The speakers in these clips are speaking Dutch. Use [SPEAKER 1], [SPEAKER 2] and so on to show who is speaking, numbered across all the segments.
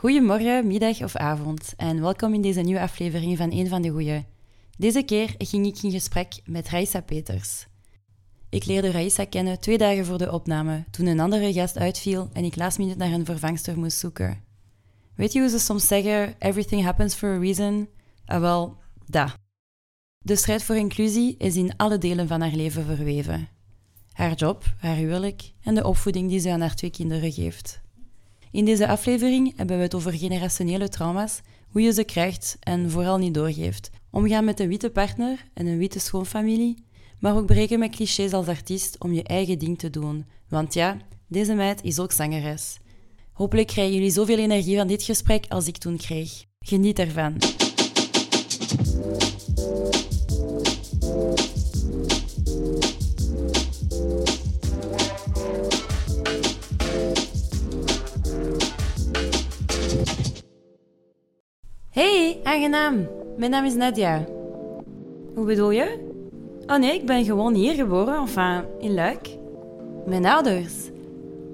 [SPEAKER 1] Goedemorgen, middag of avond en welkom in deze nieuwe aflevering van Een van de Goeie. Deze keer ging ik in gesprek met Raissa Peters. Ik leerde Raissa kennen twee dagen voor de opname, toen een andere gast uitviel en ik last minute naar een vervangster moest zoeken. Weet je hoe ze soms zeggen, everything happens for a reason? Ah wel, da. De strijd voor inclusie is in alle delen van haar leven verweven. Haar job, haar huwelijk en de opvoeding die ze aan haar twee kinderen geeft. In deze aflevering hebben we het over generationele trauma's, hoe je ze krijgt en vooral niet doorgeeft. Omgaan met een witte partner en een witte schoonfamilie, maar ook breken met clichés als artiest om je eigen ding te doen. Want ja, deze meid is ook zangeres. Hopelijk krijgen jullie zoveel energie van dit gesprek als ik toen kreeg. Geniet ervan. Hey, aangenaam. Mijn naam is Nadia. Hoe bedoel je? Oh nee, ik ben gewoon hier geboren, enfin, in Luik. Mijn ouders?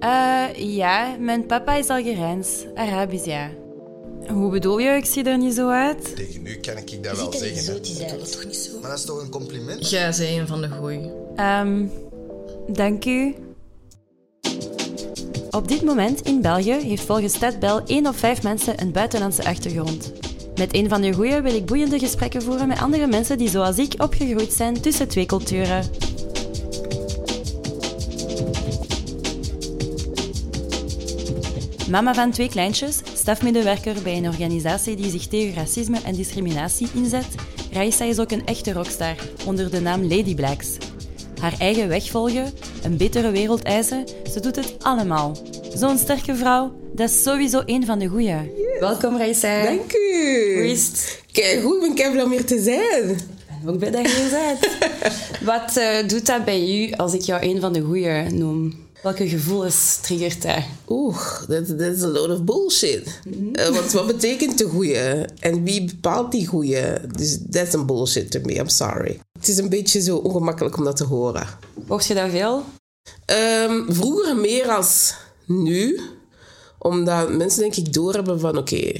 [SPEAKER 1] Eh, ja, mijn papa is Algerijns, Arabisch, ja. Hoe bedoel je? Ik zie er niet zo uit.
[SPEAKER 2] Tegen nu kan ik dat wel zeggen. hè.
[SPEAKER 3] toch niet zo?
[SPEAKER 2] Maar dat is toch een compliment?
[SPEAKER 3] Jij zei een van de goeie.
[SPEAKER 1] Ehm, dank u. Op dit moment in België heeft volgens Stadbel 1 op 5 mensen een buitenlandse achtergrond. Met een van de goeie wil ik boeiende gesprekken voeren met andere mensen die zoals ik opgegroeid zijn tussen twee culturen. Mama van twee kleintjes, stafmedewerker bij een organisatie die zich tegen racisme en discriminatie inzet, Raissa is ook een echte rockstar onder de naam Lady Blacks. Haar eigen weg volgen, een betere wereld eisen, ze doet het allemaal. Zo'n sterke vrouw, dat is sowieso een van de goeie. Welkom Raissa.
[SPEAKER 4] Dank u.
[SPEAKER 1] Hoe is het?
[SPEAKER 4] Kijk, goed, ik ben kei blij om hier te zijn.
[SPEAKER 1] Ik ben ook blij dat je hier bent. Wat eh, doet dat bij u als ik jou een van de goeie noem? Welke gevoelens triggert dat?
[SPEAKER 4] Oeh, dat is a load of bullshit. Eh, want wat betekent de goeie? En wie bepaalt die goeie? Dus dat is een bullshit to me, I'm sorry. Het is een beetje zo ongemakkelijk om dat te horen.
[SPEAKER 1] Hoort je dat veel?
[SPEAKER 4] Ehm, vroeger meer als nu. Omdat mensen denk ik doorhebben van oké,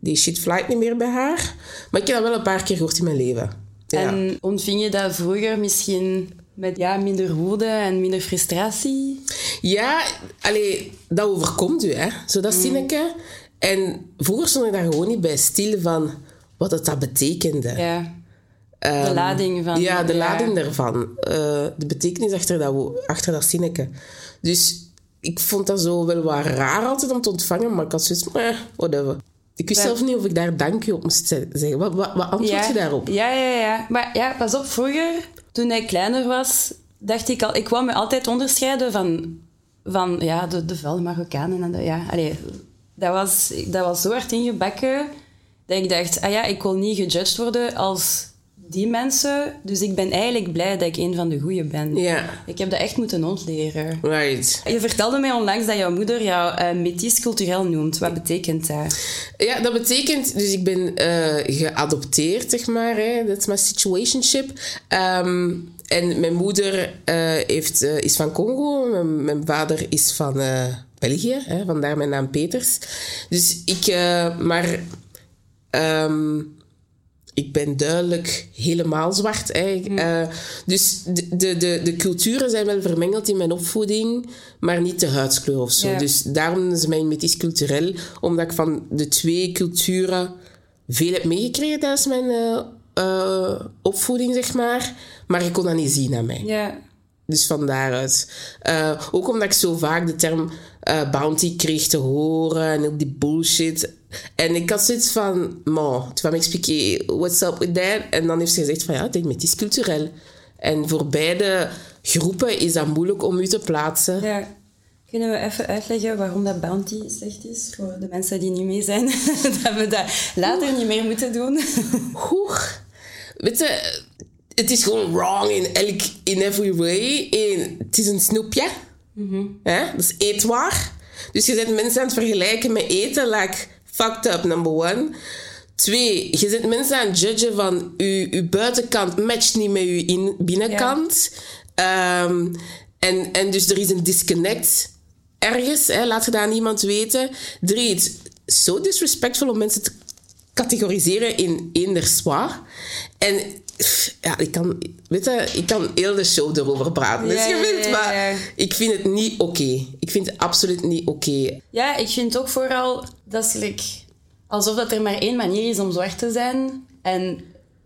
[SPEAKER 4] die shit flight niet meer bij haar. Maar ik heb dat wel een paar keer gehoord in mijn leven. Ja.
[SPEAKER 1] En ontving je dat vroeger misschien met ja, minder woede en minder frustratie?
[SPEAKER 4] Ja, allee, dat overkomt u, hè. Zo dat zinnetje. En vroeger stond ik daar gewoon niet bij stil van wat het dat betekende.
[SPEAKER 1] Ja. De
[SPEAKER 4] Ehm,
[SPEAKER 1] lading van...
[SPEAKER 4] Ja, de lading daarvan. Eh, de betekenis achter dat, achter dat zinnetje. Dus ik vond dat zo wel wat raar altijd om te ontvangen, maar ik had zoiets van, eh, whatever. Ik wist
[SPEAKER 1] Ja.
[SPEAKER 4] zelf niet of ik daar dank je op moest ze- zeggen. Wat, wat, wat antwoord
[SPEAKER 1] ja.
[SPEAKER 4] je daarop?
[SPEAKER 1] Ja, ja, ja. Maar ja, pas op, vroeger, toen ik kleiner was, dacht ik al... Ik wou me altijd onderscheiden van, van ja, de, de vuile Marokkanen. En de, ja, allee, dat, was, dat was zo hard ingebakken dat ik dacht, ah ja, ik wil niet gejudged worden als die mensen. Dus ik ben eigenlijk blij dat ik een van de goeie ben.
[SPEAKER 4] Ja,
[SPEAKER 1] Ik heb dat echt moeten ontleren.
[SPEAKER 4] right.
[SPEAKER 1] Je vertelde mij onlangs dat jouw moeder jou uh, cultureel noemt. Wat betekent dat?
[SPEAKER 4] Ja, dat betekent, dus ik ben eh, geadopteerd, zeg maar. Dat is mijn situationship. Ehm, en mijn moeder eh, heeft, is van Congo. Mijn, mijn vader is van België. Hè, vandaar mijn naam Peters. Dus ik... maar... ehm, ik ben duidelijk helemaal zwart. Hè. Ik, eh, dus de, de, de, de culturen zijn wel vermengeld in mijn opvoeding, maar niet de huidskleur of zo. Dus daarom is mijn metis cultureel, omdat ik van de twee culturen veel heb meegekregen tijdens mijn eh, eh, opvoeding, zeg maar. Maar ik kon dat niet zien aan mij. Dus van daaruit. Ook omdat ik zo vaak de term bounty kreeg te horen en ook die bullshit. En ik had zoiets van, man, tu vas m'expliquer what's up with that? En dan heeft ze gezegd van, ja, dit met is cultureel. En voor beide groepen is dat moeilijk om u te plaatsen.
[SPEAKER 1] ja. Kunnen we even uitleggen waarom dat bounty slecht is voor de mensen die niet mee zijn? dat we dat later niet meer moeten doen.
[SPEAKER 4] Hoe? Weet je, het is gewoon wrong in, elk, in every way. Het is een snoepje. Hè? Dat is eetbaar. Dus je zet mensen aan het vergelijken met eten, like fucked up, number one. Twee, je zet mensen aan het judgen van uw buitenkant matcht niet met uw in, binnenkant. Ehm, en, en dus er is een disconnect ergens. Hè? Laat je dat aan iemand weten. Drie, het- zo disrespectful om mensen te categoriseren in eender zwaar. En ja, ik kan, weet je, ik kan heel de show erover praten. Dus
[SPEAKER 1] Ja,
[SPEAKER 4] je
[SPEAKER 1] ja,
[SPEAKER 4] vindt, maar
[SPEAKER 1] ja.
[SPEAKER 4] ik vind het niet oké. Ik vind het absoluut niet oké.
[SPEAKER 1] Ja, ik vind ook vooral dat is like, alsof dat er maar één manier is om zwart te zijn. En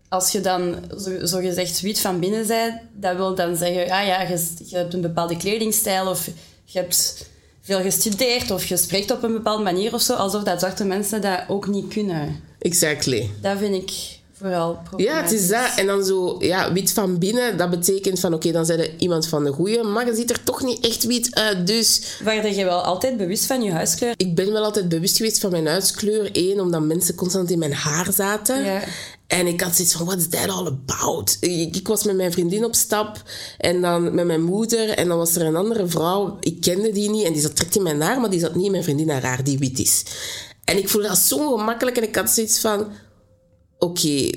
[SPEAKER 1] als je dan zo, zo gezegd wit van binnen bent, dat wil dan zeggen, ah ja, je, je hebt een bepaalde kledingstijl of je hebt veel gestudeerd of je spreekt op een bepaalde manier of zo, alsof dat zwarte mensen dat ook niet kunnen.
[SPEAKER 4] Exactly.
[SPEAKER 1] Dat vind ik vooral
[SPEAKER 4] Ja, het is dat. En dan zo, ja, wit van binnen, dat betekent van, oké, dan zijn je iemand van de goeie, maar je ziet er toch niet echt wit uit, dus...
[SPEAKER 1] Waar je wel altijd bewust van je huiskleur.
[SPEAKER 4] Ik ben wel altijd bewust geweest van mijn huidskleur. Eén, omdat mensen constant in mijn haar zaten.
[SPEAKER 1] Ja.
[SPEAKER 4] En ik had zoiets van, what's that all about? Ik, ik was met mijn vriendin op stap en dan met mijn moeder. En dan was er een andere vrouw, ik kende die niet. En die zat direct in mijn haar, maar die zat niet in mijn vriendin haar haar, die wit is. En ik voelde dat zo gemakkelijk. En ik had zoiets van, oké,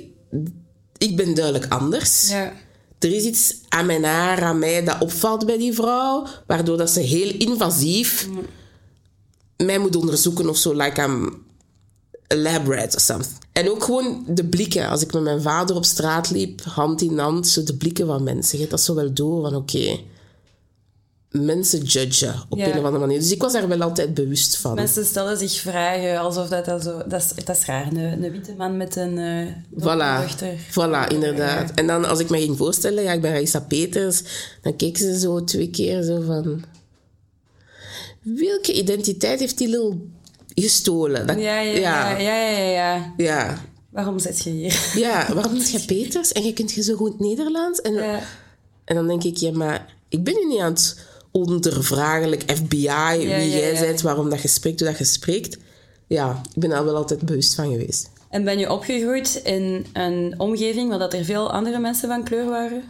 [SPEAKER 4] ik ben duidelijk anders.
[SPEAKER 1] Ja.
[SPEAKER 4] Er is iets aan mijn haar, aan mij, dat opvalt bij die vrouw, waardoor dat ze heel invasief mij moet onderzoeken of zo, like I'm a lab rat of something. En ook gewoon de blikken. Als ik met mijn vader op straat liep, hand in hand, zo de blikken van mensen. Je hebt dat zo wel door van, oké, mensen judgen op
[SPEAKER 1] Ja.
[SPEAKER 4] een of andere manier. Dus ik was daar wel altijd bewust van.
[SPEAKER 1] Mensen stellen zich vragen alsof dat, dat zo... Dat is, dat is raar, een, een witte man met een uh,
[SPEAKER 4] Voilà,
[SPEAKER 1] dochter.
[SPEAKER 4] voilà, inderdaad. En dan als ik me ging voorstellen, ja, ik ben Raissa Peters, dan keek ze zo twee keer zo van... Welke identiteit heeft die lul gestolen? Dat-
[SPEAKER 1] Ja, ja, ja, ja, ja. Waarom zit je hier?
[SPEAKER 4] Ja, waarom noemt jij Peters? En je kunt je zo goed Nederlands? En, en dan denk ik, ja, maar ik ben je niet aan het ondervragelijk FBI, wie jij
[SPEAKER 1] ja.
[SPEAKER 4] bent, waarom dat je spreekt, hoe dat je spreekt. Ja, ik ben daar wel altijd bewust van geweest.
[SPEAKER 1] En ben je opgegroeid in een omgeving waar dat er veel andere mensen van kleur waren?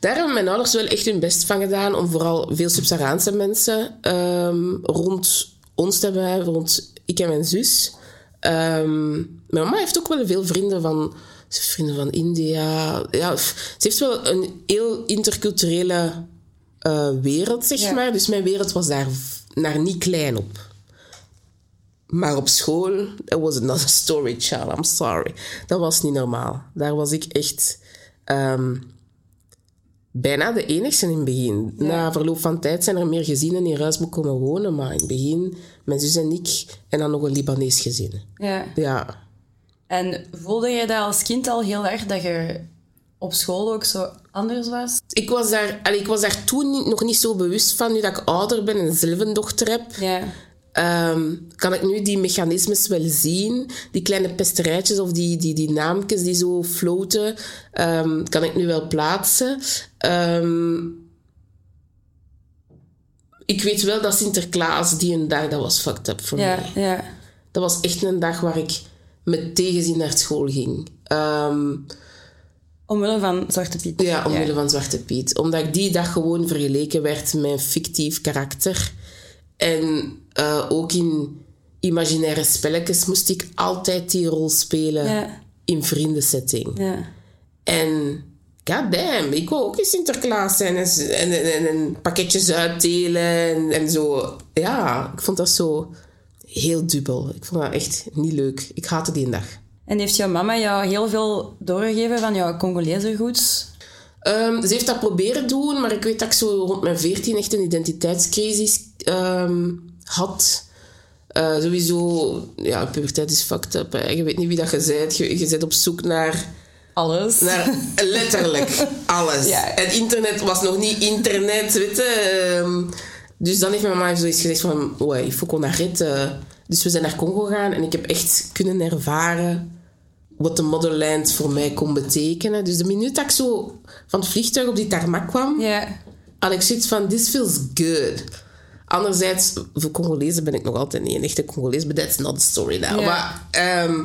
[SPEAKER 4] Daar hebben mijn ouders wel echt hun best van gedaan om vooral veel Subsaharaanse mensen ehm, rond ons te hebben, rond ik en mijn zus. Ehm, mijn mama heeft ook wel veel vrienden van, vrienden van India. Ja, ze heeft wel een heel interculturele eh, wereld, zeg
[SPEAKER 1] Ja.
[SPEAKER 4] maar. Dus mijn wereld was daar naar niet klein op. Maar op school, that was another story, child. I'm sorry. Dat was niet normaal. Daar was ik echt ehm, bijna de enigste in het begin. Na verloop van tijd zijn er meer gezinnen in Ruisbroek komen wonen. Maar in het begin, mijn zus en ik, en dan nog een Libanees gezin.
[SPEAKER 1] Ja.
[SPEAKER 4] Ja.
[SPEAKER 1] En voelde je dat als kind al heel erg, dat je op school ook zo anders was?
[SPEAKER 4] Ik was daar, allee, ik was daar toen niet- nog niet zo bewust van. Nu dat ik ouder ben en zelf een dochter heb,
[SPEAKER 1] Ja.
[SPEAKER 4] Ehm, kan ik nu die mechanismes wel zien. Die kleine pesterijtjes of die, die, die naamjes die zo floten, ehm, kan ik nu wel plaatsen. Ehm, ik weet wel dat Sinterklaas die een dag, dat was fucked up voor
[SPEAKER 1] Ja,
[SPEAKER 4] mij.
[SPEAKER 1] ja.
[SPEAKER 4] Dat was echt een dag waar ik met tegenzin naar school ging.
[SPEAKER 1] Omwille van Zwarte Piet.
[SPEAKER 4] ja, omwille van Zwarte Piet. Omdat ik die dag gewoon vergeleken werd met een fictief karakter. En eh, ook in imaginaire spelletjes moest ik altijd die rol spelen
[SPEAKER 1] Ja.
[SPEAKER 4] in vriendensetting.
[SPEAKER 1] Ja.
[SPEAKER 4] En goddamn, ik wou ook in Sinterklaas zijn en, en, en, en pakketjes uitdelen en, en zo. Ja, ik vond dat zo heel dubbel. Ik vond dat echt niet leuk. Ik haatte die een dag.
[SPEAKER 1] En heeft jouw mama jou heel veel doorgegeven van jouw Congolese roots?
[SPEAKER 4] Ehm, ze heeft dat proberen doen, maar ik weet dat ik zo rond mijn 14 echt een identiteitscrisis ehm, had. Eh, sowieso, ja, puberteit is fucked up. Hè. Je weet niet wie dat je bent. Je, je bent op zoek naar,
[SPEAKER 1] Alles.
[SPEAKER 4] naar letterlijk alles.
[SPEAKER 1] Ja.
[SPEAKER 4] Het internet was nog niet internet, weet je. Ehm, dus dan heeft mijn mama zoiets gezegd van... Ouais, il faut qu'on arrête. Dus we zijn naar Congo gegaan en ik heb echt kunnen ervaren wat de motherland voor mij kon betekenen. Dus de minuut dat ik zo van het vliegtuig op die tarmac kwam,
[SPEAKER 1] Ja.
[SPEAKER 4] had ik zoiets van, this feels good. Anderzijds, voor Congolezen ben ik nog altijd niet een echte Congolees, but that's not the story now. Maar ehm,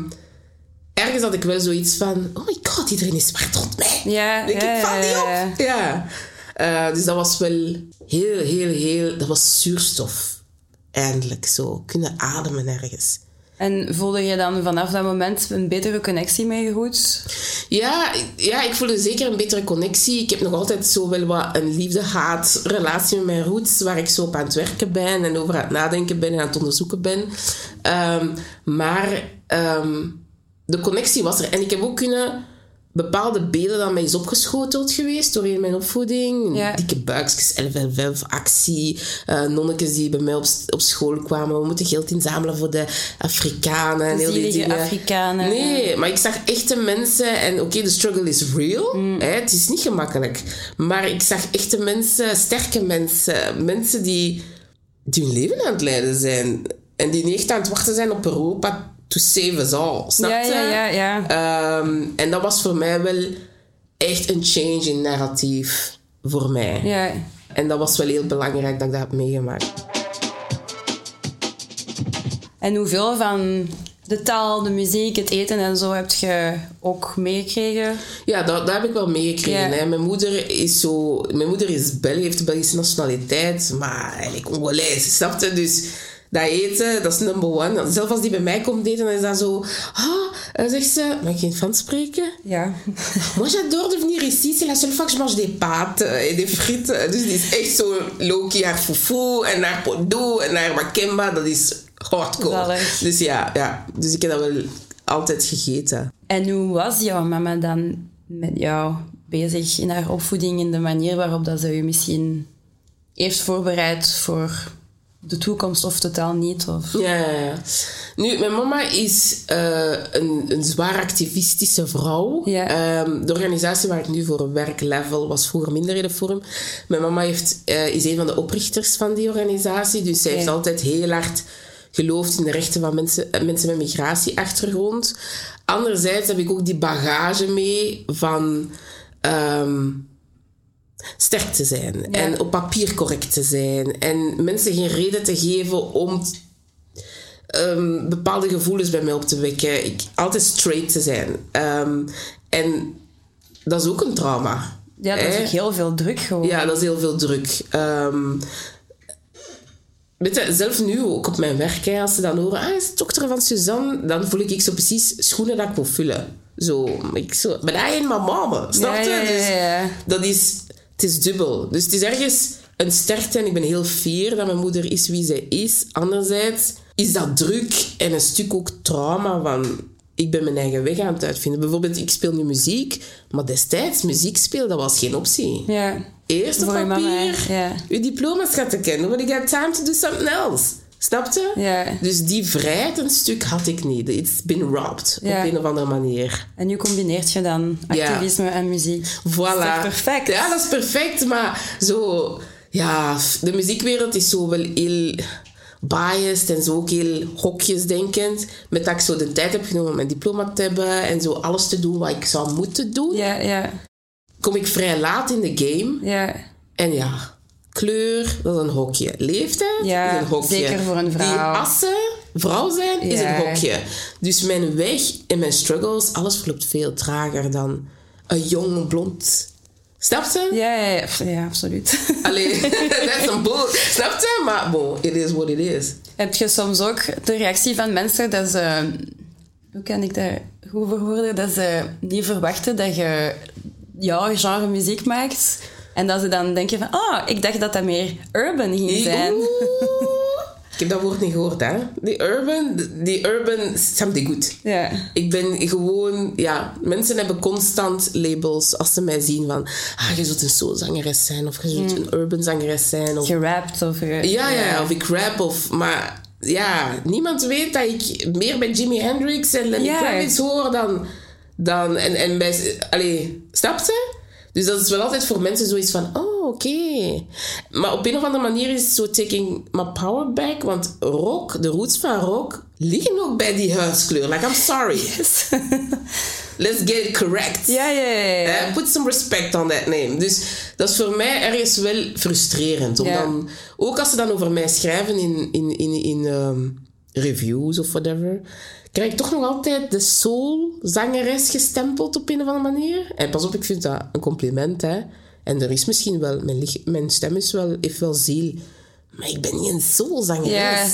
[SPEAKER 4] ergens had ik wel zoiets van, oh my god, iedereen is zwart rond mij.
[SPEAKER 1] Ja,
[SPEAKER 4] Ik niet
[SPEAKER 1] ja,
[SPEAKER 4] op. Ja. Eh, dus dat was wel heel, heel, heel... Dat was zuurstof. Eindelijk zo. Kunnen ademen ergens.
[SPEAKER 1] En voelde je dan vanaf dat moment een betere connectie met je roots?
[SPEAKER 4] Ja, ja, ik voelde zeker een betere connectie. Ik heb nog altijd zo wel wat een liefde-haat relatie met mijn roots, waar ik zo op aan het werken ben en over aan het nadenken ben en aan het onderzoeken ben. Ehm, maar ehm, de connectie was er. En ik heb ook kunnen bepaalde beelden dat mij is opgeschoteld geweest doorheen mijn opvoeding.
[SPEAKER 1] Ja.
[SPEAKER 4] Dikke buikjes, 11 actie, uh, nonnetjes die bij mij op, op school kwamen. We moeten geld inzamelen voor de Afrikanen. En heel die dingen.
[SPEAKER 1] Afrikanen.
[SPEAKER 4] Nee, maar ik zag echte mensen en oké, de struggle is real. Hè, het is niet gemakkelijk. Maar ik zag echte mensen, sterke mensen, mensen die, die hun leven aan het leiden zijn. En die niet echt aan het wachten zijn op Europa to save us all. Snap
[SPEAKER 1] Ja,
[SPEAKER 4] je?
[SPEAKER 1] ja, ja, ja.
[SPEAKER 4] Ehm, en dat was voor mij wel echt een change in narratief voor mij.
[SPEAKER 1] ja.
[SPEAKER 4] En dat was wel heel belangrijk dat ik dat heb meegemaakt.
[SPEAKER 1] En hoeveel van de taal, de muziek, het eten en zo heb je ook meegekregen?
[SPEAKER 4] Ja, dat, dat heb ik wel meegekregen. Mijn moeder is zo... Mijn moeder is heeft de Belgische nationaliteit, maar eigenlijk Congolese, snap je? Dus dat eten, dat is number one. Zelfs als die bij mij komt eten, dan is dat zo... Ah, en zegt ze... Mag ik geen Frans spreken?
[SPEAKER 1] Ja.
[SPEAKER 4] Moi, j'adore de venir ici. C'est la seule fois que je mange des pâtes et des frites. Dus die is echt zo low-key haar fufu en haar podo en haar makemba. Dat is hardcore.
[SPEAKER 1] Zalig.
[SPEAKER 4] Dus ja, ja, dus ik heb dat wel altijd gegeten.
[SPEAKER 1] En hoe was jouw mama dan met jou bezig in haar opvoeding, in de manier waarop dat ze je misschien heeft voorbereid voor de toekomst of totaal niet? Of...
[SPEAKER 4] Ja, ja, ja. Nu, mijn mama is eh, een, een zwaar activistische vrouw.
[SPEAKER 1] Ja.
[SPEAKER 4] Ehm, de organisatie waar ik nu voor werk, Level, was vroeger Minderhedenforum. Mijn mama heeft, eh, is een van de oprichters van die organisatie. Dus zij heeft
[SPEAKER 1] Ja.
[SPEAKER 4] altijd heel hard geloofd in de rechten van mensen, eh, mensen met migratieachtergrond. Anderzijds heb ik ook die bagage mee van... ehm, sterk te zijn en op papier correct te zijn en mensen geen reden te geven om ehm, bepaalde gevoelens bij mij op te wekken. Ik, altijd straight te zijn. Ehm, en dat is ook een trauma.
[SPEAKER 1] Ja, dat is
[SPEAKER 4] hè?
[SPEAKER 1] ook heel veel druk gewoon.
[SPEAKER 4] Ja, dat is heel veel druk. Weet je, zelf nu ook op mijn werk, hè, als ze dan horen, ah, is het dochter van Suzanne, dan voel ik zo precies schoenen dat ik wil vullen. Zo, ik zo, ain't my mama, snap je?
[SPEAKER 1] Ja, ja, ja, ja.
[SPEAKER 4] Dus dat is, het is dubbel. Dus het is ergens een sterkte en ik ben heel fier dat mijn moeder is wie zij is. Anderzijds is dat druk en een stuk ook trauma van... Ik ben mijn eigen weg aan het uitvinden. Bijvoorbeeld, ik speel nu muziek, maar destijds muziek spelen, dat was geen optie.
[SPEAKER 1] Ja.
[SPEAKER 4] Eerst op
[SPEAKER 1] Voor je
[SPEAKER 4] papier,
[SPEAKER 1] mama, ja.
[SPEAKER 4] je diploma's gaat te kennen, but you got time to do something else. Snap je?
[SPEAKER 1] Ja.
[SPEAKER 4] Dus die vrijheid een stuk had ik niet. It's been robbed
[SPEAKER 1] Ja.
[SPEAKER 4] op een of andere manier.
[SPEAKER 1] En nu combineert je dan
[SPEAKER 4] Ja.
[SPEAKER 1] activisme en muziek.
[SPEAKER 4] Voilà.
[SPEAKER 1] Dat is perfect?
[SPEAKER 4] Ja, dat is perfect, maar zo... Ja, de muziekwereld is zo wel heel biased en zo ook heel hokjesdenkend. Met dat ik zo de tijd heb genomen om mijn diploma te hebben en zo alles te doen wat ik zou moeten doen.
[SPEAKER 1] Ja, ja,
[SPEAKER 4] Kom ik vrij laat in de game.
[SPEAKER 1] ja.
[SPEAKER 4] En ja, kleur, dat is een hokje. Leeftijd
[SPEAKER 1] Ja,
[SPEAKER 4] is een hokje.
[SPEAKER 1] zeker voor een vrouw.
[SPEAKER 4] Die assen, vrouw zijn, is
[SPEAKER 1] Ja.
[SPEAKER 4] een hokje. Dus mijn weg en mijn struggles, alles verloopt veel trager dan een jong blond. Snap je?
[SPEAKER 1] Ja, ja, ja, absoluut.
[SPEAKER 4] Allee, dat is een boel. Snap je? Maar bon, it is what it is.
[SPEAKER 1] Heb je soms ook de reactie van mensen dat ze... Hoe kan ik dat goed verwoorden? Dat ze niet verwachten dat je jouw genre muziek maakt. En dat ze dan denken van... Oh, ik dacht dat dat meer urban ging zijn.
[SPEAKER 4] Ik heb dat woord niet gehoord, hè. Die urban, die urban, something goed.
[SPEAKER 1] Ja.
[SPEAKER 4] Ik ben gewoon, ja, mensen hebben constant labels als ze mij zien van, ah, je zult een soulzangeres zijn of je zult een urban zangeres zijn. Of,
[SPEAKER 1] Gerapt of... ge-
[SPEAKER 4] ja, ja, ja, of ik rap of, maar ja, niemand weet dat ik meer bij Jimi Hendrix en Lenny
[SPEAKER 1] Ja.
[SPEAKER 4] Kravitz hoor dan, dan en, en bij, allee, snap je? Dus dat is wel altijd voor mensen zoiets van, oh, oké. Maar op een of andere manier is het zo taking my power back, want rock, de roots van rock, liggen ook bij die huidskleur. Like, I'm sorry. Let's get it correct.
[SPEAKER 1] Ja, ja.
[SPEAKER 4] Eh, put some respect on that name. Dus dat is voor mij ergens wel frustrerend. Om dan, ook als ze dan over mij schrijven in, in, in, in ehm, reviews of whatever, krijg ik toch nog altijd de soul-zangeres gestempeld op een of andere manier. En pas op, ik vind dat een compliment, hè. En er is misschien wel, mijn, stem is wel, heeft wel ziel. Maar ik ben niet een soul-zangeres.
[SPEAKER 1] Ja.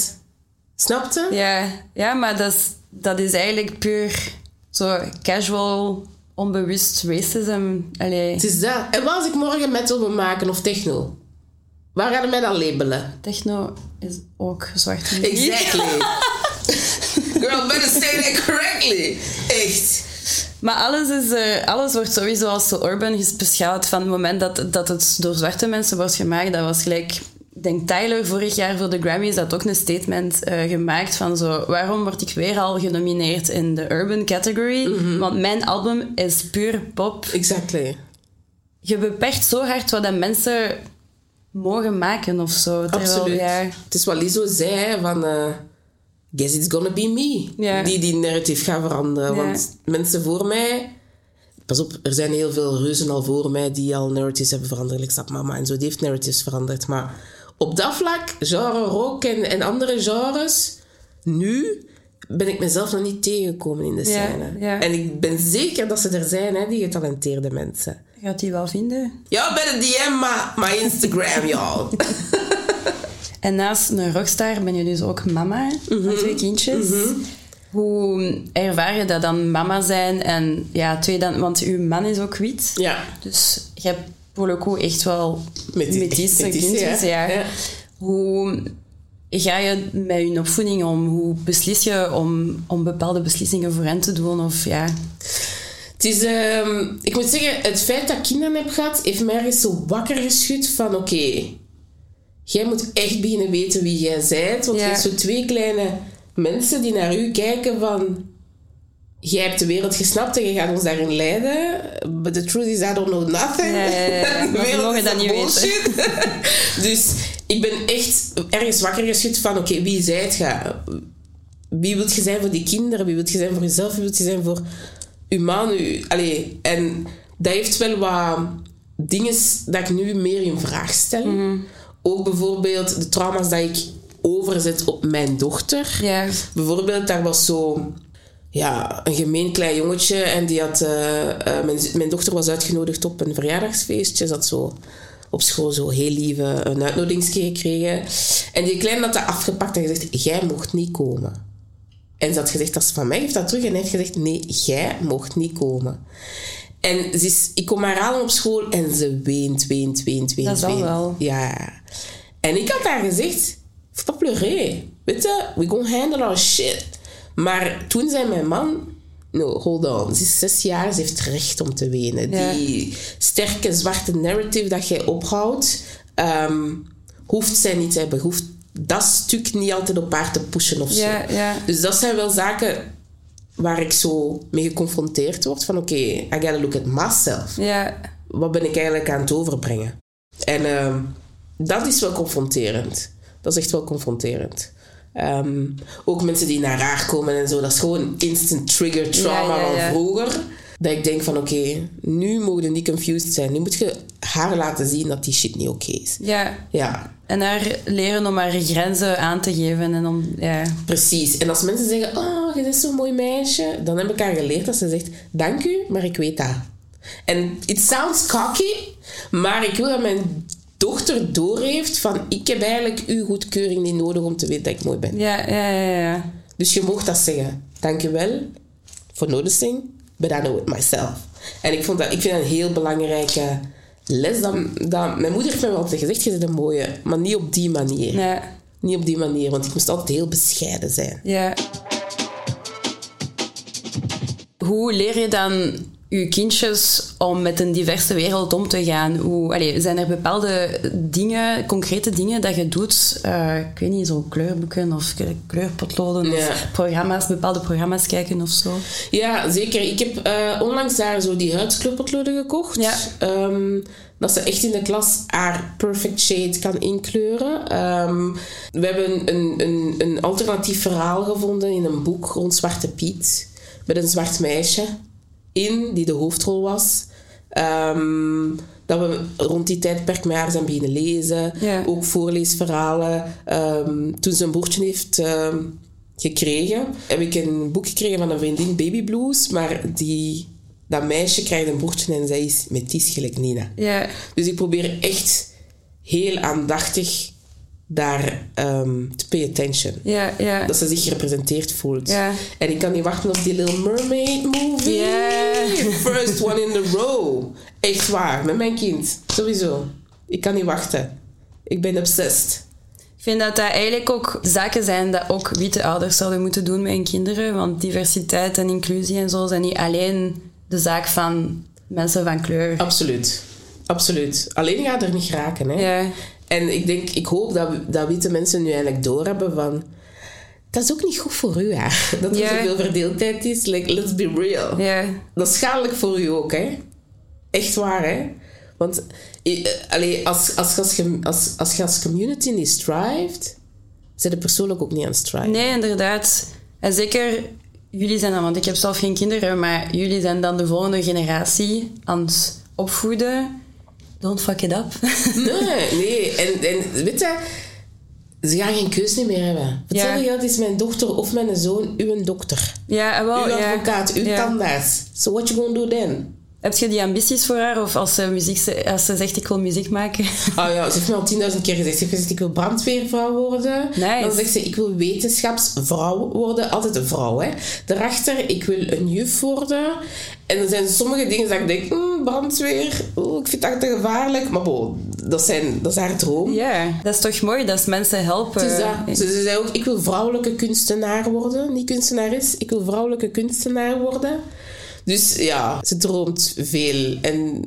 [SPEAKER 4] Snapte?
[SPEAKER 1] Ja, ja maar dat is, dat is eigenlijk puur zo casual, onbewust racism. Allee,
[SPEAKER 4] Het is dat. En wat als ik morgen metal wil maken of techno? Waar gaan we mij dan labelen?
[SPEAKER 1] techno is ook muziek.
[SPEAKER 4] Exactly. Girl, better say that correctly. Echt.
[SPEAKER 1] Maar alles, is, eh, alles wordt sowieso als zo urban beschouwd van het moment dat, dat het door zwarte mensen wordt gemaakt. Dat was gelijk... Ik denk Tyler vorig jaar voor de Grammys had ook een statement eh, gemaakt van zo... Waarom word ik weer al genomineerd in de urban category? Want mijn album is puur pop.
[SPEAKER 4] Exactly.
[SPEAKER 1] Je beperkt zo hard wat dat mensen mogen maken of zo.
[SPEAKER 4] Absoluut. Het is wat Lizzo zei, van... eh, Guess it's gonna be me.
[SPEAKER 1] Ja.
[SPEAKER 4] Die die narrative gaat veranderen.
[SPEAKER 1] Ja.
[SPEAKER 4] Want mensen voor mij... Pas op, er zijn heel veel reuzen al voor mij die al narratives hebben veranderd. Ik snap mama en zo, die heeft narratives veranderd. Maar op dat vlak, genre rock en, en andere genres... Nu ben ik mezelf nog niet tegengekomen in de scène.
[SPEAKER 1] ja.
[SPEAKER 4] En ik ben zeker dat ze er zijn, hè, die getalenteerde mensen.
[SPEAKER 1] gaat die wel vinden.
[SPEAKER 4] Ja, bij de DM, maar mijn Instagram, y'all.
[SPEAKER 1] En naast een rockstar ben je dus ook mama
[SPEAKER 4] Mhm.
[SPEAKER 1] van twee kindjes. Hoe ervaar je dat dan mama zijn? En ja, twee dan, want uw man is ook wit.
[SPEAKER 4] ja.
[SPEAKER 1] Dus je hebt pour le coup echt wel
[SPEAKER 4] Metis-
[SPEAKER 1] metis
[SPEAKER 4] metis,
[SPEAKER 1] kindjes.
[SPEAKER 4] ja.
[SPEAKER 1] Ja.
[SPEAKER 4] Ja.
[SPEAKER 1] Hoe ga je met je opvoeding om? Hoe beslis je om, om bepaalde beslissingen voor hen te doen? Of ja...
[SPEAKER 4] Het is, ehm, ik moet zeggen, het feit dat ik kinderen heb gehad, heeft mij ergens zo wakker geschud van oké, jij moet echt beginnen weten wie jij bent. Want
[SPEAKER 1] Ja.
[SPEAKER 4] je hebt zo twee kleine mensen die naar u kijken van jij hebt de wereld gesnapt en je gaat ons daarin leiden. But the truth is, I don't know nothing.
[SPEAKER 1] Ja.
[SPEAKER 4] De wereld
[SPEAKER 1] mogen
[SPEAKER 4] is
[SPEAKER 1] dat niet
[SPEAKER 4] bullshit. dus ik ben echt ergens wakker geschud van oké, wie zijt je? Wie wilt je zijn voor die kinderen? Wie wilt je zijn voor jezelf? Wie wilt je zijn voor uw man? Uw, allee, en dat heeft wel wat dingen dat ik nu meer in vraag stel. Ook bijvoorbeeld de trauma's dat ik overzet op mijn dochter.
[SPEAKER 1] Ja,
[SPEAKER 4] Bijvoorbeeld, daar was zo ja, een gemeen klein jongetje en die had... eh, eh, mijn, mijn dochter was uitgenodigd op een verjaardagsfeestje. Ze had zo op school zo heel lieve een uitnodiging gekregen. En die kleine had dat afgepakt en gezegd, jij mocht niet komen. En ze had gezegd, dat is van mij, geef dat terug. En hij heeft gezegd, nee, jij mocht niet komen. En ze is, ik kom haar halen op school en ze weent, weent, weent, weent,
[SPEAKER 1] Dat
[SPEAKER 4] weent.
[SPEAKER 1] wel.
[SPEAKER 4] Ja. En ik had haar gezegd, pas pleurer. Weet je, we gonna handle our shit. Maar toen zei mijn man, no, hold on. Ze is zes jaar, ze heeft recht om te wenen.
[SPEAKER 1] Ja.
[SPEAKER 4] Die sterke zwarte narrative dat jij ophoudt, ehm, hoeft zij niet te hebben. Hoeft dat stuk niet altijd op haar te pushen of zo.
[SPEAKER 1] ja, ja.
[SPEAKER 4] Dus dat zijn wel zaken waar ik zo mee geconfronteerd word. Van oké, I gotta look at myself.
[SPEAKER 1] ja.
[SPEAKER 4] Wat ben ik eigenlijk aan het overbrengen? En ehm, dat is wel confronterend. Dat is echt wel confronterend. Ehm, ook mensen die naar haar komen en zo. Dat is gewoon instant trigger trauma
[SPEAKER 1] Ja, ja, ja.
[SPEAKER 4] van vroeger. Dat ik denk van oké, nu mogen we niet confused zijn. Nu moet je haar laten zien dat die shit niet oké is.
[SPEAKER 1] ja.
[SPEAKER 4] Ja,
[SPEAKER 1] En haar leren om haar grenzen aan te geven en om... Ja,
[SPEAKER 4] Precies. En als mensen zeggen, oh, je bent zo'n mooi meisje, dan heb ik haar geleerd dat ze zegt, dank u, maar ik weet dat. En it sounds cocky, maar ik wil dat mijn dochter doorheeft van, ik heb eigenlijk uw goedkeuring niet nodig om te weten dat ik mooi ben.
[SPEAKER 1] ja, ja, ja. ja.
[SPEAKER 4] Dus je mocht dat zeggen. Dank je wel for noticing, but I know it myself. En ik, vond dat, ik vind dat een heel belangrijke les. Dat, dat, mijn moeder heeft wel altijd gezegd, je bent een mooie, maar niet op die manier.
[SPEAKER 1] ja.
[SPEAKER 4] Niet op die manier, want ik moest altijd heel bescheiden zijn.
[SPEAKER 1] Ja. Hoe leer je dan je kindjes om met een diverse wereld om te gaan? Hoe, allee, zijn er bepaalde dingen, concrete dingen dat je doet? Eh, ik weet niet, zo kleurboeken of kleurpotloden
[SPEAKER 4] Ja.
[SPEAKER 1] of programma's, bepaalde programma's kijken of zo.
[SPEAKER 4] Ja, zeker. Ik heb eh, onlangs daar zo die huidskleurpotloden gekocht.
[SPEAKER 1] Ja.
[SPEAKER 4] Ehm, dat ze echt in de klas haar perfect shade kan inkleuren. Ehm, we hebben een, een, een alternatief verhaal gevonden in een boek rond Zwarte Piet. Met een zwart meisje in, die de hoofdrol was. Ehm, dat we rond die tijdperk met haar zijn beginnen lezen.
[SPEAKER 1] Ja.
[SPEAKER 4] Ook voorleesverhalen. Ehm, toen ze een broertje heeft ehm, gekregen, heb ik een boek gekregen van een vriendin, Baby Blues. Maar die, dat meisje krijgt een broertje en zij is metis gelijk Nina.
[SPEAKER 1] Ja,
[SPEAKER 4] Dus ik probeer echt heel aandachtig daar ehm, te pay attention.
[SPEAKER 1] Ja, ja.
[SPEAKER 4] Dat ze zich gerepresenteerd voelt.
[SPEAKER 1] Ja.
[SPEAKER 4] En ik kan niet wachten op die Little Mermaid movie. First one in the row. Echt waar, met mijn kind. Sowieso. Ik kan niet wachten. Ik ben obsessed.
[SPEAKER 1] Ik vind dat dat eigenlijk ook zaken zijn dat ook witte ouders zouden moeten doen met hun kinderen. Want diversiteit en inclusie en zo zijn niet alleen de zaak van mensen van kleur.
[SPEAKER 4] Absoluut. Absoluut. Alleen gaat er niet raken. Hè?
[SPEAKER 1] Ja.
[SPEAKER 4] En ik denk, ik hoop dat, dat witte mensen nu eigenlijk doorhebben van... Dat is ook niet goed voor u, hè. Dat er
[SPEAKER 1] Ja.
[SPEAKER 4] zoveel verdeeldheid is. Like, let's be real.
[SPEAKER 1] Ja.
[SPEAKER 4] Dat is schadelijk voor u ook, hè. Echt waar, hè. Want eh, allee, als, als, als, je- als, als je als community niet strived... zijn de persoonlijk ook niet aan het striven.
[SPEAKER 1] Nee, inderdaad. En zeker jullie zijn dan, want ik heb zelf geen kinderen, maar jullie zijn dan de volgende generatie aan het opvoeden. Don't fuck it up.
[SPEAKER 4] Nee, nee. En, en weet je... Ze gaan geen keus niet meer hebben.
[SPEAKER 1] Ja.
[SPEAKER 4] Hetzelfde geldt is mijn dochter of mijn zoon uw dokter.
[SPEAKER 1] ja, en wel,
[SPEAKER 4] uw
[SPEAKER 1] ja.
[SPEAKER 4] advocaat, uw
[SPEAKER 1] Ja.
[SPEAKER 4] tandarts. So what you gonna do then?
[SPEAKER 1] Heb je die ambities voor haar? Of als ze, muziek, als ze zegt, ik wil muziek maken?
[SPEAKER 4] Oh ja, ze heeft me al tienduizend keer gezegd. Ze heeft gezegd, ik wil brandweervrouw worden.
[SPEAKER 1] Nice.
[SPEAKER 4] Dan zegt ze, ik wil wetenschapsvrouw worden. Altijd een vrouw, hè. Daarachter, ik wil een juf worden. En er zijn sommige dingen dat ik denk, hmm, brandweer, oeh, ik vind dat te gevaarlijk. Maar bon, dat, zijn, dat is haar droom.
[SPEAKER 1] Ja, dat is toch mooi dat mensen helpen.
[SPEAKER 4] Dat. Ze, ze zei ook, ik wil vrouwelijke kunstenaar worden. Niet kunstenares, ik wil vrouwelijke kunstenaar worden. Dus ja, ze droomt veel. En,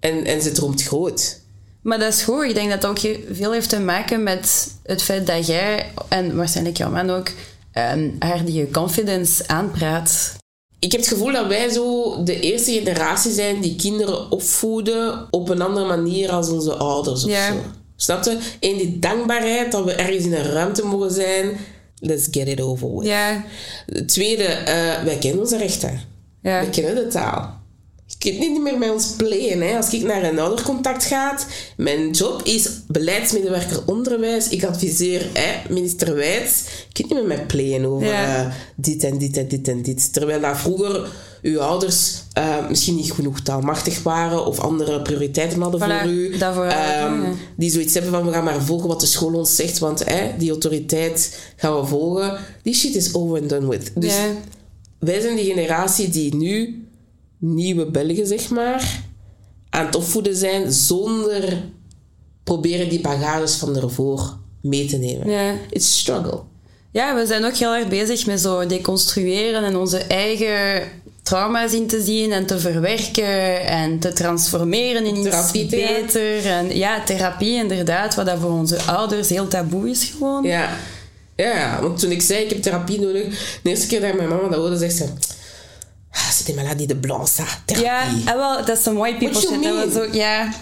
[SPEAKER 4] en, en ze droomt groot.
[SPEAKER 1] Maar dat is goed. Ik denk dat dat ook veel heeft te maken met het feit dat jij, en waarschijnlijk jouw man ook, ehm, haar die confidence aanpraat.
[SPEAKER 4] Ik heb het gevoel dat wij zo de eerste generatie zijn die kinderen opvoeden op een andere manier als onze ouders of
[SPEAKER 1] Ja.
[SPEAKER 4] zo. Snap je? En die dankbaarheid dat we ergens in een ruimte mogen zijn. Let's get it over with.
[SPEAKER 1] Ja,
[SPEAKER 4] Het tweede, eh, wij kennen onze rechten.
[SPEAKER 1] Ja.
[SPEAKER 4] We kennen de taal. Je kunt niet meer met ons playen. Hè. Als ik naar een oudercontact ga, mijn job is beleidsmedewerker onderwijs. Ik adviseer hè, minister Wijts. Je kunt niet meer met playen over
[SPEAKER 1] Ja.
[SPEAKER 4] eh, dit en dit en dit en dit. Terwijl dat vroeger uw ouders eh, misschien niet genoeg taalmachtig waren of andere prioriteiten hadden
[SPEAKER 1] Voilà,
[SPEAKER 4] voor u.
[SPEAKER 1] daarvoor ja.
[SPEAKER 4] die zoiets hebben van we gaan maar volgen wat de school ons zegt, want hè, die autoriteit gaan we volgen. Die shit is over and done with. Dus
[SPEAKER 1] ja.
[SPEAKER 4] Wij zijn die generatie die nu, nieuwe Belgen zeg maar, aan het opvoeden zijn zonder proberen die bagages van ervoor mee te nemen.
[SPEAKER 1] Ja.
[SPEAKER 4] It's struggle.
[SPEAKER 1] Ja, we zijn ook heel erg bezig met zo deconstrueren en onze eigen trauma's in te zien en te verwerken en te transformeren in iets beter. En ja, therapie inderdaad, wat dat voor onze ouders heel taboe is gewoon.
[SPEAKER 4] Ja. Ja, want toen ik zei ik heb therapie nodig, de eerste keer dat mijn mama dat hoorde, zegt ze... Ah, c'est des maladies de blanc, ça. Thérapie.
[SPEAKER 1] Ja, en wel, dat is een white people shit. Dat was ook, ja.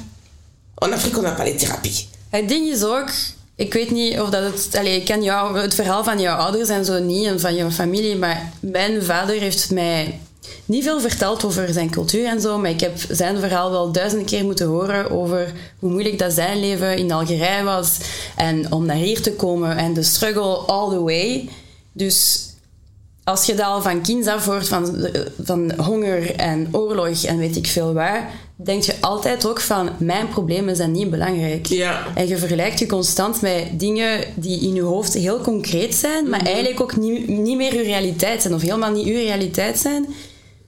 [SPEAKER 4] En Afrika, on n'a pas les thérapies.
[SPEAKER 1] Het ding is ook, ik weet niet of dat het... Allee, ik ken jou, het verhaal van jouw ouders en zo niet, en van jouw familie, maar mijn vader heeft mij niet veel verteld over zijn cultuur en zo, maar ik heb zijn verhaal wel duizenden keer moeten horen over hoe moeilijk dat zijn leven in Algerije was en om naar hier te komen en de struggle all the way. Dus als je dat al van kinds af hoort van, van honger en oorlog en weet ik veel waar, denk je altijd ook van mijn problemen zijn niet belangrijk.
[SPEAKER 4] Ja.
[SPEAKER 1] En je vergelijkt je constant met dingen die in je hoofd heel concreet zijn, maar eigenlijk ook niet, niet meer je realiteit zijn of helemaal niet uw realiteit zijn.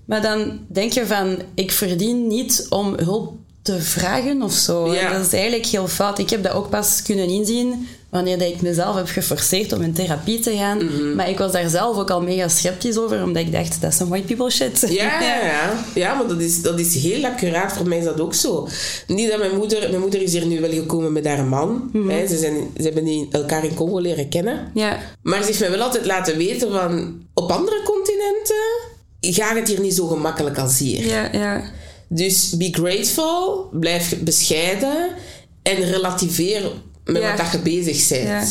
[SPEAKER 1] Maar dan denk je van, ik verdien niet om hulp te vragen of zo.
[SPEAKER 4] Ja.
[SPEAKER 1] Dat is eigenlijk heel fout. Ik heb dat ook pas kunnen inzien wanneer dat ik mezelf heb geforceerd om in therapie te gaan.
[SPEAKER 4] Mhm.
[SPEAKER 1] Maar ik was daar zelf ook al mega sceptisch over, omdat ik dacht, dat is een white people shit.
[SPEAKER 4] Ja, ja, ja. ja maar dat is, dat is heel accuraat. Voor mij is dat ook zo. Niet dat mijn moeder... Mijn moeder is hier nu wel gekomen met haar man. hè. Ze, zijn, ze hebben die elkaar in Congo leren kennen.
[SPEAKER 1] Ja.
[SPEAKER 4] Maar ze heeft mij wel altijd laten weten van... Op andere continenten gaat het hier niet zo gemakkelijk als hier.
[SPEAKER 1] Ja, ja.
[SPEAKER 4] Dus be grateful. Blijf bescheiden. En relativeer met
[SPEAKER 1] Ja.
[SPEAKER 4] wat dat je bezig bent.
[SPEAKER 1] Ja.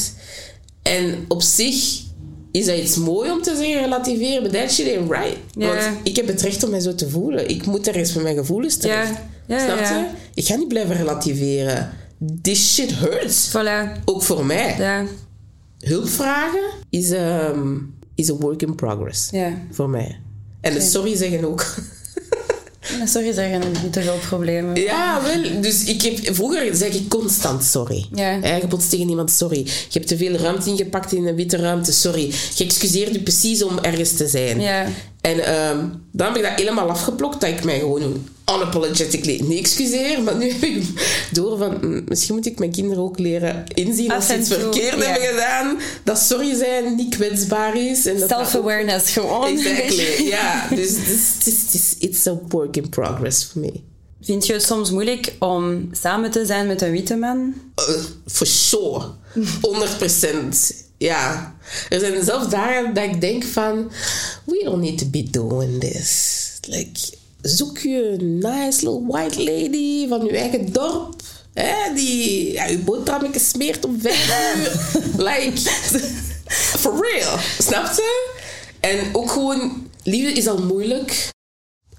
[SPEAKER 4] En op zich is dat iets mooi om te zeggen, relativeren. But that shit ain't right.
[SPEAKER 1] Ja.
[SPEAKER 4] Want ik heb het recht om mij zo te voelen. Ik moet er eens met mijn gevoelens terecht.
[SPEAKER 1] Ja. Ja,
[SPEAKER 4] Snap je? Ik ga niet blijven relativeren. This shit hurts.
[SPEAKER 1] Voilà.
[SPEAKER 4] Ook voor mij.
[SPEAKER 1] Ja.
[SPEAKER 4] Hulp vragen is, um, is a work in progress. Voor mij. En het sorry zeggen ook.
[SPEAKER 1] Sorry zeggen te veel problemen.
[SPEAKER 4] Ja, wel. Dus ik heb, vroeger zeg ik constant sorry.
[SPEAKER 1] Ja,
[SPEAKER 4] je botst tegen iemand, sorry. Je hebt te veel ruimte ingepakt in een witte ruimte, sorry. Je excuseert je precies om ergens te zijn.
[SPEAKER 1] Ja.
[SPEAKER 4] En ehm, dan heb ik dat helemaal afgeplokt, dat ik mij gewoon unapologetically niet excuseer. Maar nu heb ik door van, mm, misschien moet ik mijn kinderen ook leren inzien als ze iets verkeerd hebben gedaan. Dat sorry zijn niet kwetsbaar is.
[SPEAKER 1] Self-awareness gewoon.
[SPEAKER 4] Exactly, ja. Dus het is, it's a work in progress for me.
[SPEAKER 1] Vind je het soms moeilijk om samen te zijn met een witte man?
[SPEAKER 4] Uh, for sure. 100%. Ja. Er zijn zelfs dagen dat ik denk van... We don't need to be doing this. Like, zoek je een nice little white lady van je eigen dorp. Hè, die ja, je boterhammetje smeert om vijf uur. like, for real. Snap je? En ook gewoon... Liefde is al moeilijk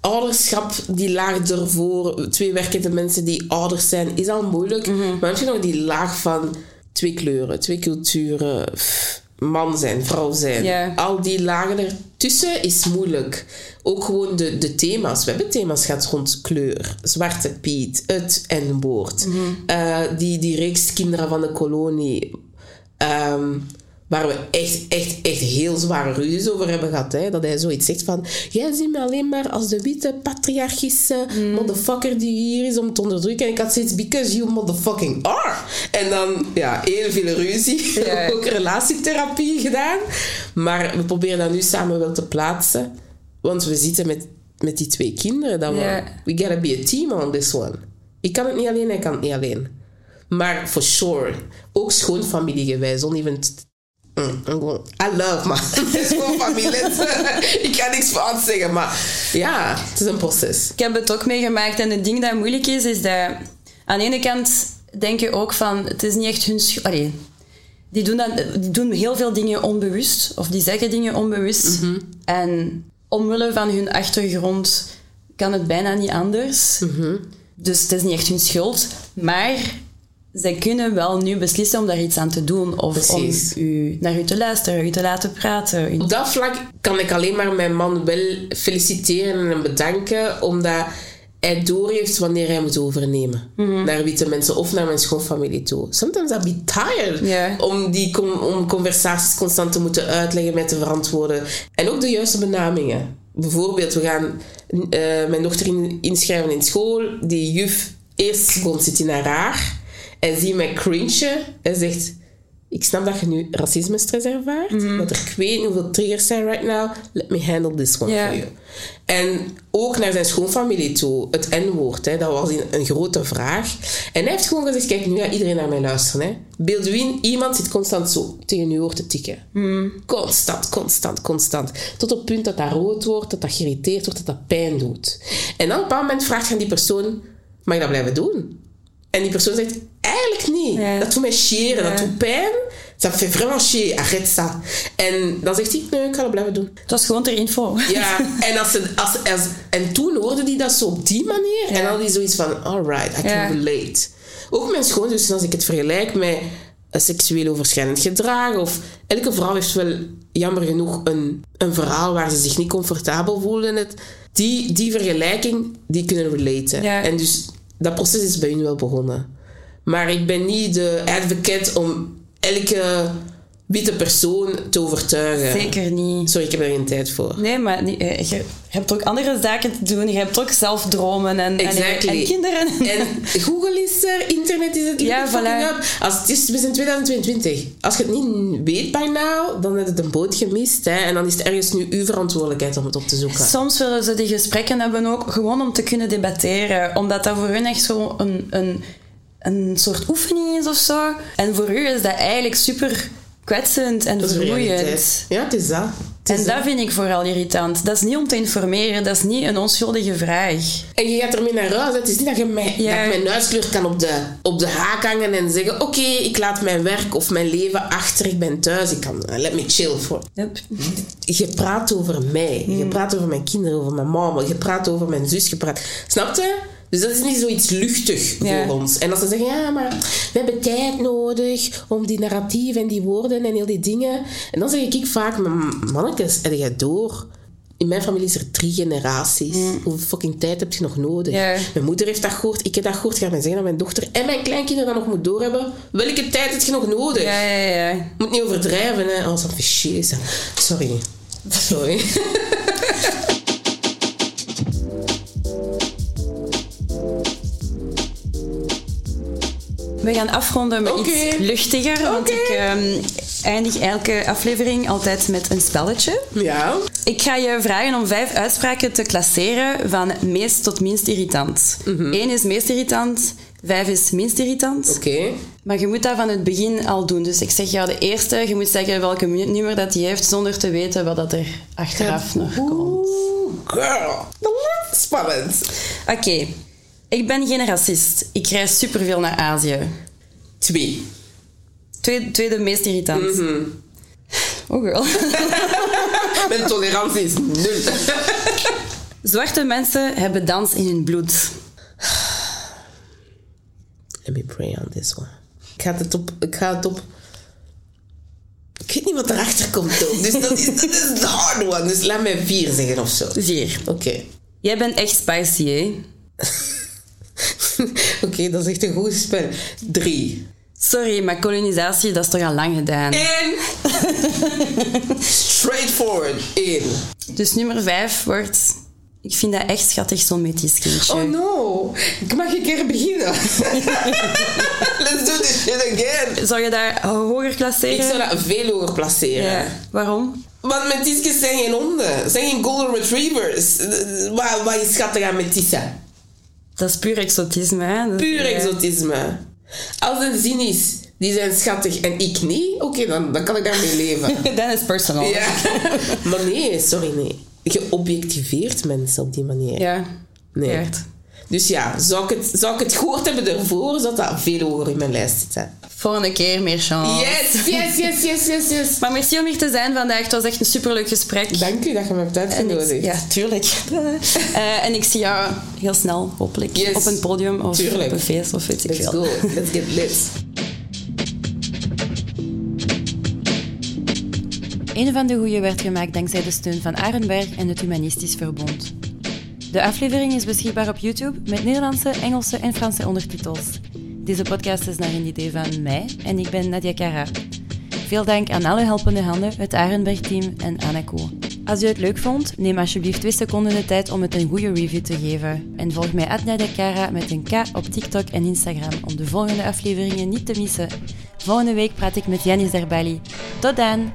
[SPEAKER 4] ouderschap, die laag ervoor, twee werkende mensen die ouders zijn, is al moeilijk. Maar heb je nog die laag van twee kleuren, twee culturen, man zijn, vrouw zijn.
[SPEAKER 1] Ja.
[SPEAKER 4] Al die lagen ertussen is moeilijk. Ook gewoon de, de thema's. We hebben thema's gehad rond kleur, Zwarte Piet, het en woord. Eh, die, die reeks Kinderen van de Kolonie. Ehm, waar we echt, echt, echt heel zware ruzies over hebben gehad. Hè? Dat hij zoiets zegt van... Jij ziet me alleen maar als de witte, patriarchische motherfucker die hier is om te onderdrukken. En ik had zoiets... Because you motherfucking are. En dan, ja, heel veel ruzie. Ook relatietherapie gedaan. Maar we proberen dat nu samen wel te plaatsen. Want we zitten met, met die twee kinderen. Dat we, we gotta be a team on this one. Ik kan het niet alleen, hij kan het niet alleen. Maar for sure, ook schoonfamiliegewijs, don't even... t- Mm, I'm gewoon- I love man. Schoonfamilie. ik kan niks van zeggen, maar ja, het is een proces.
[SPEAKER 1] Ik heb het ook meegemaakt en het ding dat moeilijk is, is dat aan de ene kant denk je ook van, het is niet echt hun schuld. Die doen, dat, die doen heel veel dingen onbewust, of die zeggen dingen onbewust. En omwille van hun achtergrond kan het bijna niet anders. Dus het is niet echt hun schuld. Maar zij kunnen wel nu beslissen om daar iets aan te doen. Of
[SPEAKER 4] Precies.
[SPEAKER 1] om u, naar u te luisteren, u te laten praten.
[SPEAKER 4] Op dat vlak kan ik alleen maar mijn man wel feliciteren en hem bedanken, omdat hij doorheeft wanneer hij moet overnemen. Naar witte mensen of naar mijn schoonfamilie toe. Sometimes I be tired om die om conversaties constant te moeten uitleggen, met te verantwoorden. En ook de juiste benamingen. Bijvoorbeeld, we gaan eh, mijn dochter in- inschrijven in school. Die juf, eerste seconde zit in haar haar. En zie mij cringen en zegt... Ik snap dat je nu racisme-stress ervaart. Dat er ik weet niet hoeveel triggers zijn right now. Let me handle this one for you. En ook naar zijn schoonfamilie toe. Het N-woord, hè, dat was een, een grote vraag. En hij heeft gewoon gezegd, kijk, nu gaat iedereen naar mij luisteren. Hè. Beeld u in, iemand zit constant zo tegen uw oor te tikken. Constant, constant, constant. Tot op het punt dat dat rood wordt, dat dat geïrriteerd wordt, dat dat pijn doet. En dan op een bepaald moment vraagt je aan die persoon, mag ik dat blijven doen? En die persoon zegt, eigenlijk niet.
[SPEAKER 1] Ja.
[SPEAKER 4] Dat doet mij chieren, dat
[SPEAKER 1] Ja.
[SPEAKER 4] doet pijn. Me fait vraiment chier, arrête ça. En dan zegt hij, nee, ik ga dat blijven doen.
[SPEAKER 1] Het was gewoon ter info.
[SPEAKER 4] Ja, en, als ze, als, als, en toen hoorde hij dat zo op die manier. En dan had hij zoiets van, alright, I can relate. Ook mijn schoonzus, als ik het vergelijk met seksueel overschrijdend gedrag. Of elke vrouw heeft wel, jammer genoeg, een, een verhaal waar ze zich niet comfortabel voelen. in Het, die, die vergelijking, die kunnen relaten.
[SPEAKER 1] Ja.
[SPEAKER 4] En dus dat proces is bij hun wel begonnen. Maar ik ben niet de advocate om elke witte persoon te overtuigen.
[SPEAKER 1] Zeker niet.
[SPEAKER 4] Sorry, ik heb er geen tijd voor.
[SPEAKER 1] Nee, maar eh, je hebt ook andere zaken te doen. Je hebt ook zelf dromen en, en,
[SPEAKER 4] Exactly.
[SPEAKER 1] en kinderen.
[SPEAKER 4] En Google is er, internet is het,
[SPEAKER 1] Ja, voilà.
[SPEAKER 4] up. Als het is, we zijn 2022. Als je het niet weet now, dan heb je het een boot gemist. Hè, en dan is het ergens nu uw verantwoordelijkheid om het op te zoeken.
[SPEAKER 1] Soms willen ze die gesprekken hebben ook gewoon om te kunnen debatteren. Omdat dat voor hun echt zo een, een, een soort oefening is of zo. En voor u is dat eigenlijk super kwetsend en
[SPEAKER 4] Dat
[SPEAKER 1] vermoeiend.
[SPEAKER 4] Ja, het is dat. Het is
[SPEAKER 1] En dat vind ik vooral irritant. Dat is niet om te informeren, dat is niet een onschuldige vraag.
[SPEAKER 4] En je gaat ermee naar huis. Het is niet dat je mij,
[SPEAKER 1] Ja.
[SPEAKER 4] dat ik mijn huiskleur kan op de, op de haak hangen en zeggen: Oké, ik laat mijn werk of mijn leven achter. Ik ben thuis. Ik kan, uh, let me chill voor.
[SPEAKER 1] Yep.
[SPEAKER 4] Je praat over mij. Je praat over mijn kinderen, over mijn mama. Je praat over mijn zus. Je praat... Snap je? Dus dat is niet zoiets luchtig
[SPEAKER 1] Ja.
[SPEAKER 4] voor ons. En als ze zeggen, ja, maar we hebben tijd nodig om die narratief en die woorden en heel die dingen. En dan zeg ik vaak, "Maar mannetjes, heb jij door? in mijn familie is er drie generaties. Hoeveel fucking tijd heb je nog nodig? Mijn moeder heeft dat gehoord, ik heb dat gehoord. Ga mij zeggen dat mijn dochter en mijn kleinkinderen dat nog moet doorhebben. Welke tijd heb je nog nodig?
[SPEAKER 1] Ja, ja, ja.
[SPEAKER 4] Moet niet overdrijven, hè. Als dat is. Sorry. Sorry.
[SPEAKER 1] We gaan afronden met iets luchtiger. Want ik ehm, eindig elke aflevering altijd met een spelletje.
[SPEAKER 4] ja.
[SPEAKER 1] Ik ga je vragen om vijf uitspraken te klasseren van meest tot minst irritant. Eén is meest irritant, vijf is minst irritant.
[SPEAKER 4] Oké.
[SPEAKER 1] Maar je moet dat van het begin al doen. Dus ik zeg jou de eerste, je moet zeggen welke nummer dat die heeft zonder te weten wat dat er achteraf nog komt.
[SPEAKER 4] Oeh, girl. Spannend.
[SPEAKER 1] Oké, ik ben geen racist. Ik reis superveel naar Azië.
[SPEAKER 4] Twee.
[SPEAKER 1] Tweede, tweede meest irritant. Oh girl.
[SPEAKER 4] Mijn tolerantie is nul.
[SPEAKER 1] Zwarte mensen hebben dans in hun bloed.
[SPEAKER 4] Let me pray on this one. Ik ga het op... Ik ga het op... Ik weet niet wat erachter komt ook. Dus dat is, dat is de hard one. Dus laat mij vier zeggen of zo.
[SPEAKER 1] Vier.
[SPEAKER 4] Oké.
[SPEAKER 1] Jij bent echt spicy, hè?
[SPEAKER 4] Oké, dat is echt een goed spel. Drie.
[SPEAKER 1] Sorry, maar kolonisatie, dat is toch al lang gedaan.
[SPEAKER 4] En... Straightforward. Eén.
[SPEAKER 1] Dus nummer vijf wordt... Ik vind dat echt schattig, zo'n metis kindje.
[SPEAKER 4] Oh no. Ik mag een keer beginnen. Let's do this shit again.
[SPEAKER 1] Zou je daar hoger klasseren?
[SPEAKER 4] Ik zou dat veel hoger placeren.
[SPEAKER 1] Ja. Waarom?
[SPEAKER 4] Want metisjes zijn geen honden. zijn geen golden retrievers. Wat, wat is schattig aan metissen?
[SPEAKER 1] Dat is puur exotisme, hè? Dat-
[SPEAKER 4] Puur
[SPEAKER 1] ja.
[SPEAKER 4] exotisme. Als een zin is, die zijn schattig en ik niet, oké, dan, dan kan ik daarmee leven.
[SPEAKER 1] Dat is personal.
[SPEAKER 4] ja. Maar nee, sorry, nee. Je objectiveert mensen op die manier.
[SPEAKER 1] Ja.
[SPEAKER 4] Nee. Dus ja, zou ik, het, zou ik het gehoord hebben ervoor, zou dat veel hoger in mijn lijst zitten.
[SPEAKER 1] Volgende keer meer chance.
[SPEAKER 4] Yes, yes, yes, yes, yes, yes.
[SPEAKER 1] Maar merci om hier te zijn vandaag. Het was echt een superleuk gesprek.
[SPEAKER 4] Dank u dat je me hebt uitgenodigd.
[SPEAKER 1] ja, tuurlijk. Eh, en ik zie jou heel snel, hopelijk,
[SPEAKER 4] Yes.
[SPEAKER 1] op een podium of
[SPEAKER 4] Tuurlijk.
[SPEAKER 1] op een feest of weet ik
[SPEAKER 4] Let's
[SPEAKER 1] veel.
[SPEAKER 4] go. Let's get lit.
[SPEAKER 1] Een van de goeie werd gemaakt dankzij de steun van Arenberg en het Humanistisch Verbond. De aflevering is beschikbaar op YouTube met Nederlandse, Engelse en Franse ondertitels. Deze podcast is naar een idee van mij en ik ben Nadia Cara. Veel dank aan alle helpende handen, het Arenberg-team en Anako. Als u het leuk vond, neem alsjeblieft twee seconden de tijd om het een goede review te geven. En volg mij Nadia Cara met een K op TikTok en Instagram om de volgende afleveringen niet te missen. Volgende week praat ik met Janis Derbali. Tot dan!